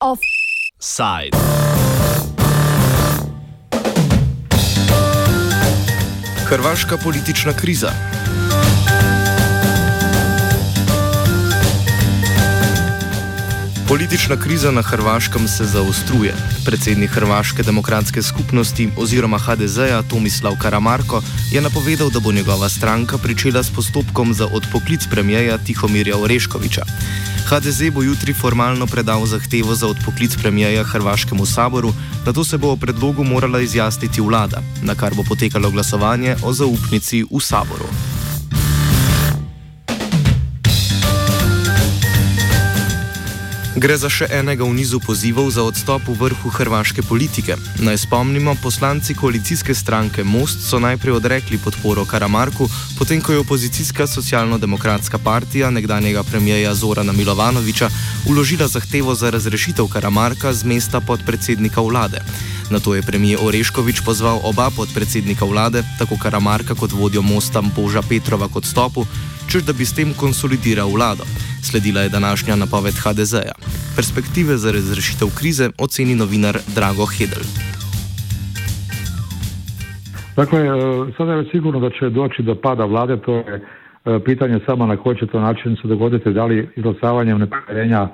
Offside. Hrvaška politična kriza. Politična kriza na Hrvaškem se zaostruje. Predsednik Hrvaške demokratske skupnosti oziroma HDZ-ja Tomislav Karamarko je napovedal, da bo njegova stranka pričela s postopkom za odpoklic premijeja Tihomirja Oreškoviča. HDZ bo jutri formalno predal zahtevo za odpoklic premijeja Hrvaškemu saboru, na to se bo o predlogu morala izjasniti vlada, na kar bo potekalo glasovanje o zaupnici v saboru. Gre za še enega v nizu pozivov za odstop v vrhu hrvaške politike. Naj spomnimo, poslanci koalicijske stranke Most so najprej odrekli podporo Karamarku, potem ko je opozicijska socialno-demokratska partija nekdanjega premijeja Zorana Milovanoviča uložila zahtevo za razrešitev Karamarka z mesta podpredsednika vlade. Na to je premijer Oreškovič pozval oba podpredsednika vlade, tako Karamarka kot vodjo Mosta Boža Petrova k odstopu, čež da bi s tem konsolidiral vlado. Sledila je današnja napoved HDZ-ja. Perspektive za razrešitev krize oceni novinar Drago Hedel. Dakle, e, sada je sigurno da će doći do pada vlade, to je e, pitanje samo na koji će to način se dogoditi, da li izglasavanjem nepovjerenja e,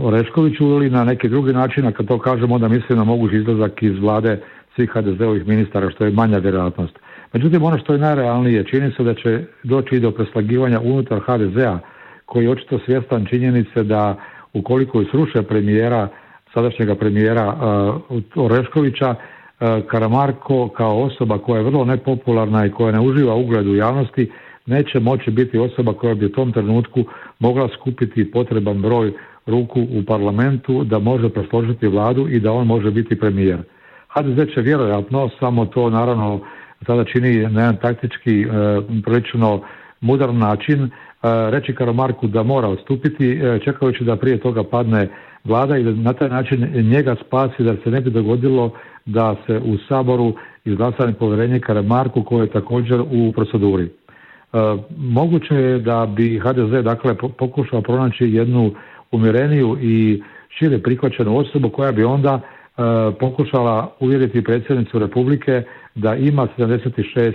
Oreškoviću ili na neki drugi način, a kad to kažemo onda mislim na mogući izlazak iz vlade svih HDZ-ovih ministara, što je manja vjerojatnost. Međutim, ono što je najrealnije, čini se da će doći do preslagivanja unutar HDZ-a, koji je očito svjestan činjenice da ukoliko sruše premijera, sadašnjega premijera uh, Oreškovića, uh, Karamarko kao osoba koja je vrlo nepopularna i koja ne uživa ugled u javnosti, neće moći biti osoba koja bi u tom trenutku mogla skupiti potreban broj ruku u parlamentu da može presložiti vladu i da on može biti premijer. HDZ će vjerojatno, samo to naravno sada čini na jedan taktički uh, prilično mudar način, E, reći Karamarku da mora odstupiti e, čekajući da prije toga padne vlada i da na taj način njega spasi da se ne bi dogodilo da se u Saboru izglasa nepovjerenje Karamarku koje je također u proceduri. E, moguće je da bi HDZ dakle pokušao pronaći jednu umjereniju i šire prihvaćenu osobu koja bi onda pokušala uvjeriti predsjednicu Republike da ima 76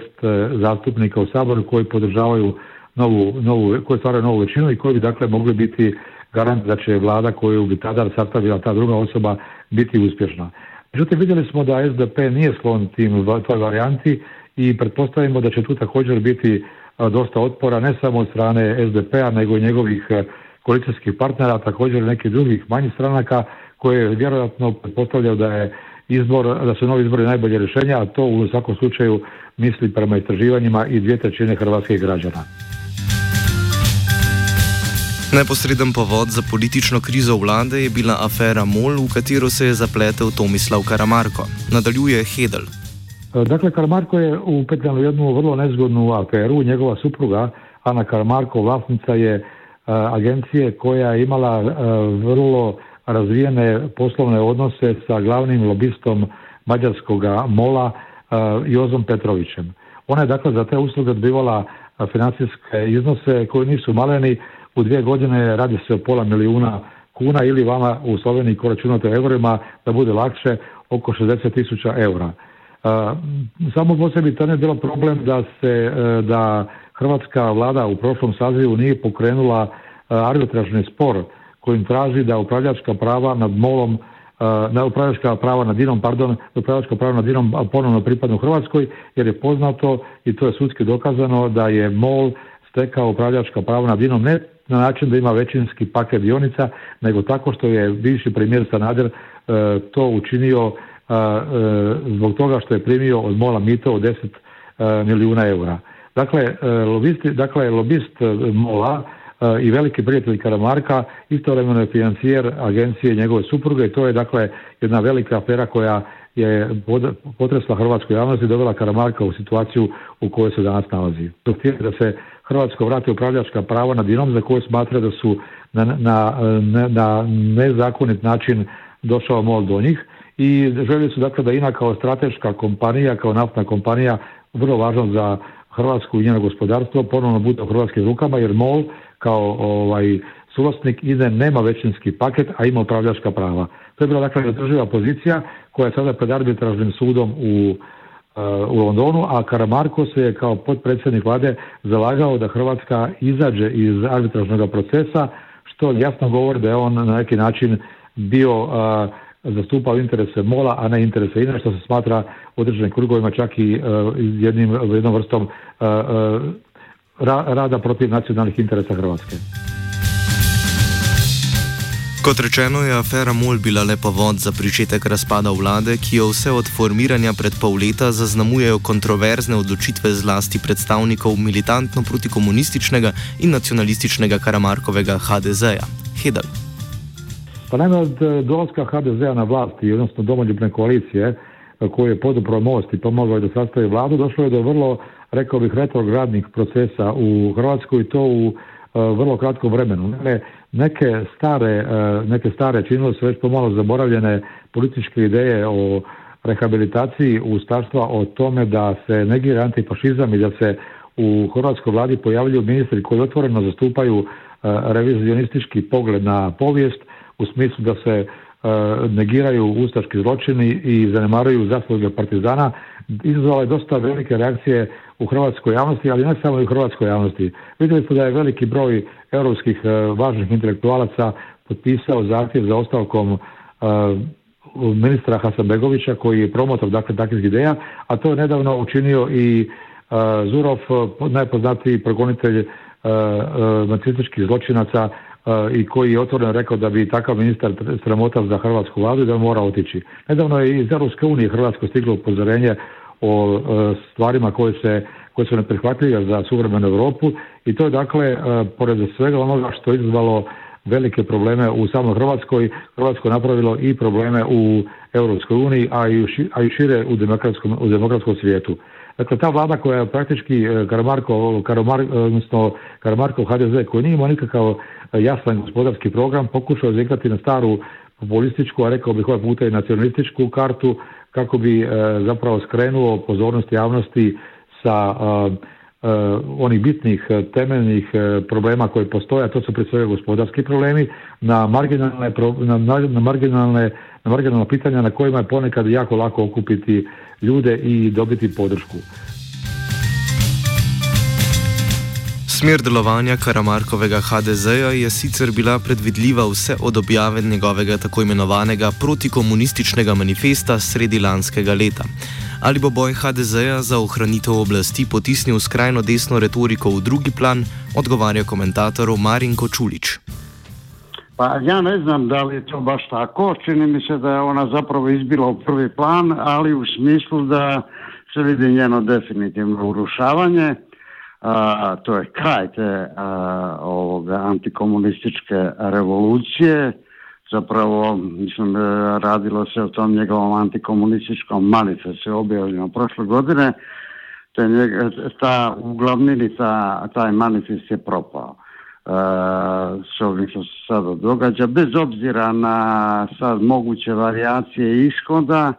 zastupnika u Saboru koji podržavaju novu, novu, koji stvaraju novu većinu i koji bi dakle mogli biti garant da će vlada koju bi tada sastavila ta druga osoba biti uspješna. Međutim, vidjeli smo da SDP nije sklon tim toj varijanti i pretpostavimo da će tu također biti dosta otpora ne samo od strane SDP-a nego i njegovih koalicijskih partnera, također nekih drugih manjih stranaka koje vjerojatno pretpostavljaju da je izbor, da su novi izbori najbolje rješenja, a to u svakom slučaju misli prema istraživanjima i dvije trećine hrvatskih građana. Neposreden povod za politično krizo vlade je bila afera MOL, v katero se je zapletel Tomislav Karamarko. Nadaljuje Hedel. Dakle, Karamarko je upetljan u jednu vrlo nezgodnu aferu. Njegova supruga, Ana Karamarko, vlasnica je uh, agencije koja je imala uh, vrlo razvijene poslovne odnose sa glavnim lobistom mađarskog mola uh, Jozom Petrovićem. Ona je dakle za te usluge odbivala financijske iznose koji nisu maleni, u dvije godine radi se o pola milijuna kuna ili vama u Sloveniji ko računate eurima da bude lakše oko 60 tisuća eura. Samo po sebi to ne bilo problem da se e, da hrvatska vlada u prošlom sazivu nije pokrenula e, arbitražni spor kojim traži da upravljačka prava nad molom na upravljačka prava nad Dinom, pardon, upravljačka prava nad Dinom ponovno pripadnu Hrvatskoj, jer je poznato i to je sudski dokazano da je MOL stekao upravljačka prava nad Dinom ne na način da ima većinski paket dionica, nego tako što je bivši premijer Sanader e, to učinio e, e, zbog toga što je primio od Mola mito od 10 milijuna eura. Dakle, lobisti, dakle, lobist Mola i veliki prijatelj Karamarka istovremeno je financijer agencije njegove supruge to je dakle jedna velika afera koja je potresla hrvatsku javnost i dovela Karamarka u situaciju u kojoj se danas nalazi. Dok da se Hrvatsko vrati upravljačka prava nad INOM za koje smatra da su na, na, na, na nezakonit način došao MOL do njih i željeli su dakle da INA kao strateška kompanija, kao naftna kompanija, vrlo važna za Hrvatsku i njeno gospodarstvo, ponovno bude u hrvatskim rukama jer MOL kao ovaj, suvlasnik INE nema većinski paket, a ima upravljačka prava. To je bila dakle održiva pozicija koja je sada pred arbitražnim sudom u u Londonu, a Karamarko se je kao potpredsjednik vlade zalagao da Hrvatska izađe iz arbitražnog procesa, što jasno govori da je on na neki način bio zastupao interese Mola, a ne interese INA, što se smatra u određenim krugovima čak i jednim, jednom vrstom rada protiv nacionalnih interesa Hrvatske. Kot rečeno, je afera MOL bila le povod za začetek razpada vlade, ki jo vse od formiranja pred pol leta zaznamujejo kontroverzne odločitve zlasti predstavnikov militantno protikomunističnega in nacionalističnega Karamarkovega HDZ-ja. Hedel. Pa naime, od eh, dolaska HDZ-a na vlasti, odnosno domoljubne koalicije, eh, koju je podupro most i pomogao da sastavi vladu, došlo je do vrlo, rekao bih, retrogradnih procesa u Hrvatskoj i to u E, vrlo kratkom vremenu. Neke stare, e, neke stare činilo su već pomalo zaboravljene političke ideje o rehabilitaciji ustaštva o tome da se negira antifašizam i da se u hrvatskoj vladi pojavljuju ministri koji otvoreno zastupaju e, revizionistički pogled na povijest u smislu da se negiraju ustaški zločini i zanemaruju zasluge partizana izazvala je dosta velike reakcije u hrvatskoj javnosti, ali ne samo i u hrvatskoj javnosti. Vidjeli ste da je veliki broj europskih e, važnih intelektualaca potpisao zahtjev za ostavkom e, ministra Hasanbegovića koji je promotor dakle takvih ideja, a to je nedavno učinio i e, Zurov, najpoznatiji progonitelj nacističkih zločinaca i koji je otvoreno rekao da bi takav ministar sramota za hrvatsku vladu i da mora otići. Nedavno je iz Europske unije Hrvatsko stiglo upozorenje o e, stvarima koje, se, koje su neprihvatljive za suvremenu Europu i to je dakle, e, pored svega onoga što je izazvalo velike probleme u samoj Hrvatskoj, Hrvatsko napravilo i probleme u Europskoj uniji, a i, a i šire u demokratskom, u demokratskom svijetu. Dakle, ta vlada koja je praktički e, Karamarko, Karamar, odnosno Karamarko HDZ koji nije imao nikakav jasan gospodarski program, pokušao je na staru populističku, a rekao bih ovaj puta i nacionalističku kartu, kako bi e, zapravo skrenuo pozornost javnosti sa e, e, onih bitnih temeljnih problema koji postoje, a to su prije svega gospodarski problemi, na marginalne, na, na marginalne, na marginalna pitanja na kojima je ponekad jako lako okupiti ljude i dobiti podršku. Smer delovanja Karamarkovega HDZ-ja je sicer bila predvidljiva vse od objave njegovega tako imenovanega protikomunističnega manifesta sredi lanskega leta. Ali bo boj HDZ-ja za ohranitev oblasti potisnil skrajno desno retoriko v drugi plan, odgovarja komentator Marin Kočulič. Pa ja ne znam da li je to baš tako, čini mi se da je ona zapravo izbila u prvi plan, ali u smislu da se vidi njeno definitivno urušavanje a, to je kraj te ovoga antikomunističke revolucije zapravo mislim radilo se o tom njegovom antikomunističkom manifestu objavljeno prošle godine. Te njega, ta u glavnini ta, taj manifest je propao. S ovim što se sada događa bez obzira na sad moguće varijacije ishoda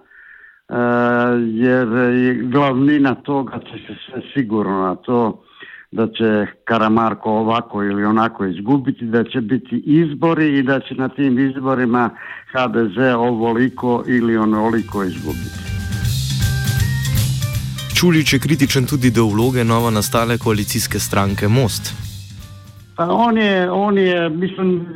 jer je glavnina toga će se sve sigurno na to da će Karamarko ovako ili onako izgubiti, da će biti izbori i da će na tim izborima HDZ ovoliko ili onoliko izgubiti. Čulič je kritičen tudi do vloge novo nastale koalicijske stranke Most. Pa on je, on je, mislim,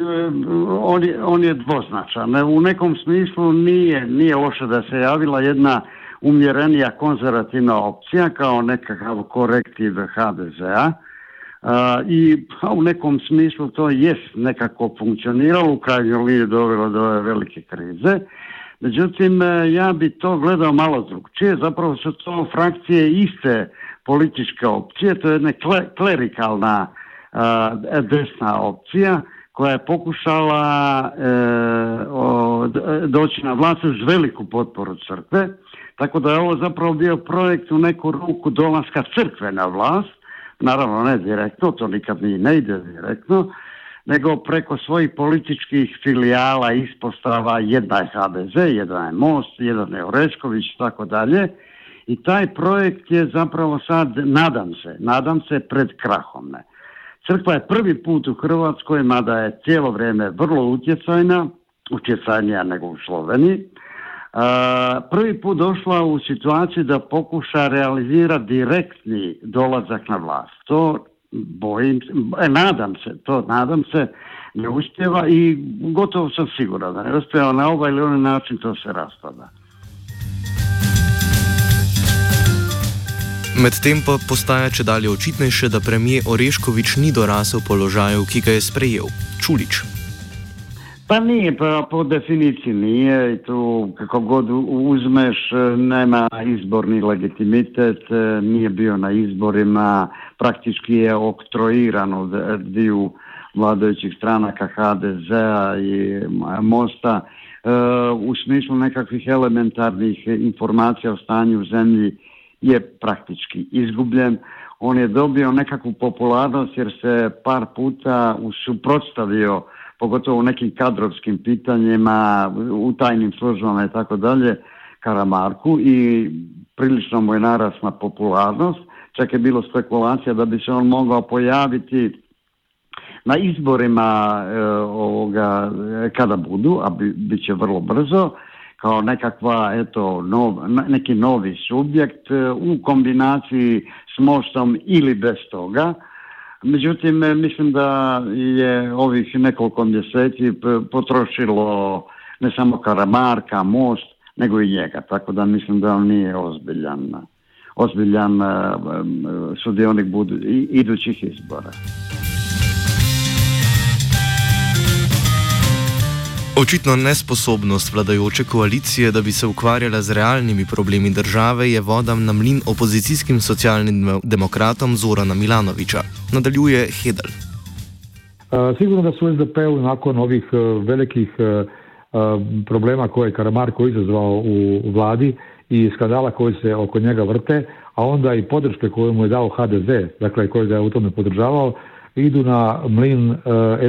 on je, on je dvoznačan. U nekom smislu nije, nije loše da se javila jedna umjerenija konzervativna opcija kao nekakav korektiv HDZ-a i u nekom smislu to jest nekako funkcioniralo, u krajnjoj liniji dovelo do velike krize. Međutim, e, ja bi to gledao malo drugčije, zapravo su to frakcije iste političke opcije, to je jedna klerikalna desna opcija koja je pokušala e, doći na vlast uz veliku potporu crkve tako da je ovo zapravo bio projekt u neku ruku dolaska crkve na vlast, naravno ne direktno, to nikad ni ne ide direktno, nego preko svojih političkih filijala, ispostava, jedna je HDZ, jedna je Most, jedan je Orešković tako dalje. I taj projekt je zapravo sad, nadam se, nadam se pred krahom. Ne. Crkva je prvi put u Hrvatskoj, mada je cijelo vrijeme vrlo utjecajna, utjecajnija nego u Sloveniji, prvi put došla u situaciju da pokuša realizirati direktni dolazak na vlast. To bojim e, nadam se, to nadam se, ne uspjeva i gotovo sam siguran da ne uspjeva na ovaj ili onaj način to se raspada. Medtem pa postaja če dalje očitnejše, da premijer Oreškovič ni dorasel položaju, ki ga je sprejel. Čulič. Pa nije, pa po definiciji nije i tu kako god uzmeš nema izborni legitimitet, nije bio na izborima, praktički je oktroiran od dviju vladajućih stranaka HDZ-a i Mosta e, u smislu nekakvih elementarnih informacija o stanju u zemlji je praktički izgubljen. On je dobio nekakvu popularnost jer se par puta usuprotstavio pogotovo u nekim kadrovskim pitanjima, u tajnim službama i tako dalje, Karamarku i prilično mu je narasla popularnost. Čak je bilo spekulacija da bi se on mogao pojaviti na izborima e, ovoga, kada budu, a bi, bit će vrlo brzo, kao nekakva, eto, nov, neki novi subjekt e, u kombinaciji s mostom ili bez toga. Međutim, e, mislim da je ovih nekoliko mjeseci potrošilo ne samo Karamarka, Most, nego i njega. Tako da mislim da on nije ozbiljan, ozbiljan e, sudionik budu, idućih izbora. Očitno nesposobnost vladajoče koalicije, da bi se ukvarjala z realnimi problemi države, je vodam na mlin opozicijskim socialnim demokratom Zorana Milanoviča. Nadaljuje Hedel. Sigurno da su SDP-u nakon ovih e, velikih e, problema koje je Karamarko izazvao u vladi i skandala koji se oko njega vrte, a onda i podrške koju mu je dao HDZ, dakle koji ga je u tome podržavao, idu na mlin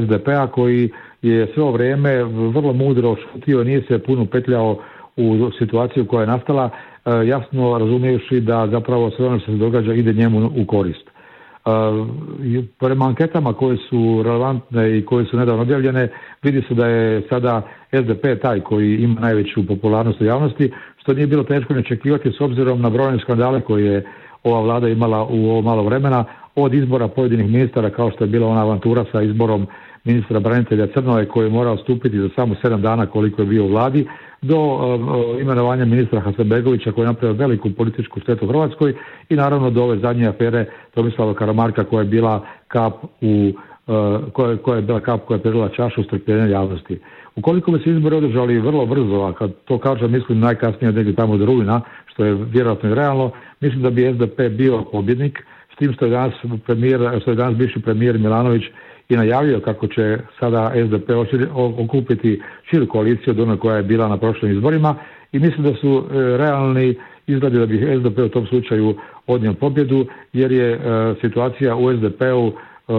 SDP-a koji je sve vrijeme vrlo mudro šutio, nije se puno petljao u situaciju koja je nastala, e, jasno razumijući da zapravo sve ono što se događa ide njemu u korist. E, prema anketama koje su relevantne i koje su nedavno objavljene, vidi se da je sada SDP taj koji ima najveću popularnost u javnosti, što nije bilo teško ne očekivati s obzirom na brojne skandale koje je ova vlada imala u ovo malo vremena, od izbora pojedinih ministara kao što je bila ona avantura sa izborom ministra branitelja Crnove koji je morao stupiti za samo sedam dana koliko je bio u vladi, do uh, imenovanja ministra Hasanbegovića koji je napravio veliku političku štetu Hrvatskoj i naravno do ove zadnje afere Tomislava Karamarka koja je bila kap u uh, koja, je bila kap koja je predala čašu strpljenja javnosti. Ukoliko bi se izbori održali vrlo brzo, a kad to kažem mislim najkasnije negdje tamo do rujna, što je vjerojatno i realno, mislim da bi SDP bio pobjednik, s tim što danas premijer, što je danas bivši premijer Milanović i najavio kako će sada SDP okupiti širu koaliciju od one koja je bila na prošlim izborima i mislim da su e, realni izgledi da bi SDP u tom slučaju odnio pobjedu jer je e, situacija u SDP-u e,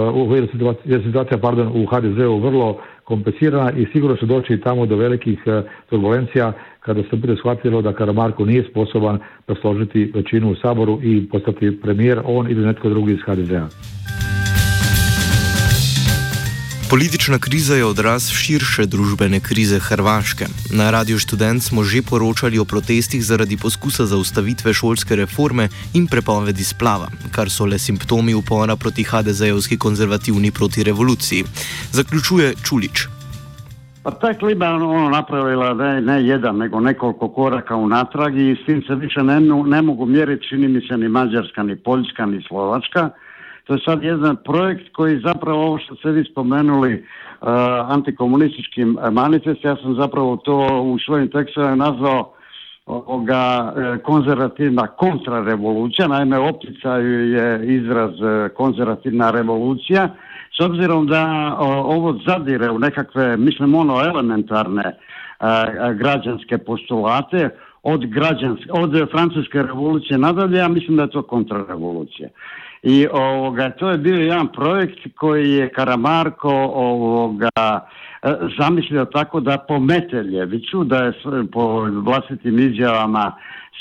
je situacija pardon, u HDZ-u vrlo komplicirana i sigurno će doći tamo do velikih turbulencija kada se bude shvatilo da Karamarko nije sposoban presložiti većinu u Saboru i postati premijer, on ili netko drugi iz HDZ-a. Politična kriza je odraz širše družbene krize Hrvaške. Na Radio Student smo že poročali o protestih zaradi poskusa zaustavitve šolske reforme in prepovedi splava, kar so le simptomi upora proti HDZ-ovski konzervativni protirevoluciji. Zaključuje Čulič. Pa ta klima je ono napravila ne, ne jedan, nego nekoliko koraka unatrag i s tim se više ne, ne mogu mjeriti, čini mi se, ni Mađarska, ni Poljska, ni Slovačka. To je sad jedan projekt koji zapravo ovo što ste vi spomenuli uh, antikomunistički manifest, ja sam zapravo to u svojim tekstovima nazvao ovoga e, konzervativna kontrarevolucija, naime opticaju je izraz e, konzervativna revolucija, s obzirom da ovo zadire u nekakve, mislim ono, elementarne građanske postulate, od građanske, od francuske revolucije nadalje, ja mislim da je to kontrarevolucija. I ovoga, to je bio jedan projekt koji je Karamarko ovoga, zamislio tako da pomete Ljeviću, da je po vlastitim izjavama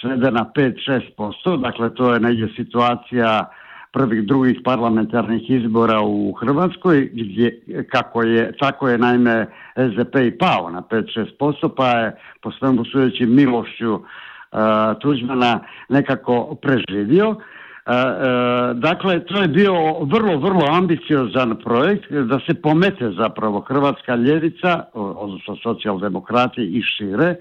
svede na 5-6%, dakle to je negdje situacija prvih drugih parlamentarnih izbora u Hrvatskoj, gdje, kako je, tako je naime SDP i pao na 5-6%, pa je po svemu sudeći milošću uh, Tuđmana nekako preživio. Dakle, to je bio vrlo, vrlo ambiciozan projekt da se pomete zapravo hrvatska ljevica, odnosno socijaldemokrati i šire,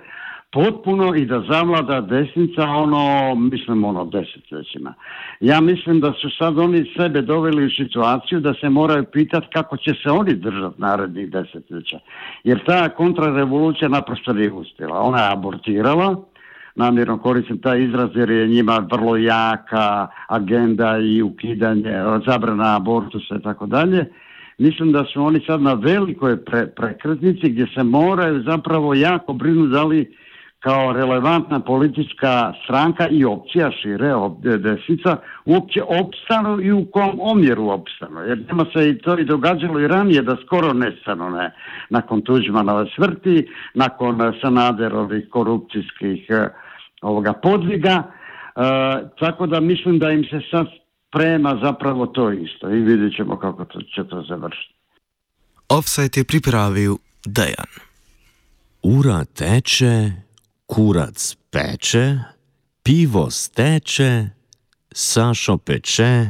potpuno i da zavlada desnica ono, mislim ono desetljećima. Ja mislim da su sad oni sebe doveli u situaciju da se moraju pitati kako će se oni držati narednih desetljeća. Jer ta kontrarevolucija naprosto nije uspjela. Ona je abortirala, namjerno koristim taj izraz jer je njima vrlo jaka agenda i ukidanje, zabrana abortusa i tako dalje. Mislim da su oni sad na velikoj pre, prekretnici gdje se moraju zapravo jako brinuti da li kao relevantna politička stranka i opcija šire desnica uopće opstanu i u kom omjeru opstanu. Jer nema se i to i događalo i ranije da skoro nestanu ne, nakon Tuđmanove smrti, nakon Sanaderovih korupcijskih ovoga podviga. E, tako da mislim da im se sad prema zapravo to isto i vidjet ćemo kako to, će to završiti. Offside je pripravil Dejan. Ura teče, kurac peče, pivo steče, Sašo peče,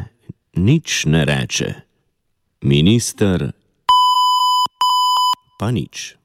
nič ne reče. Minister pa nič.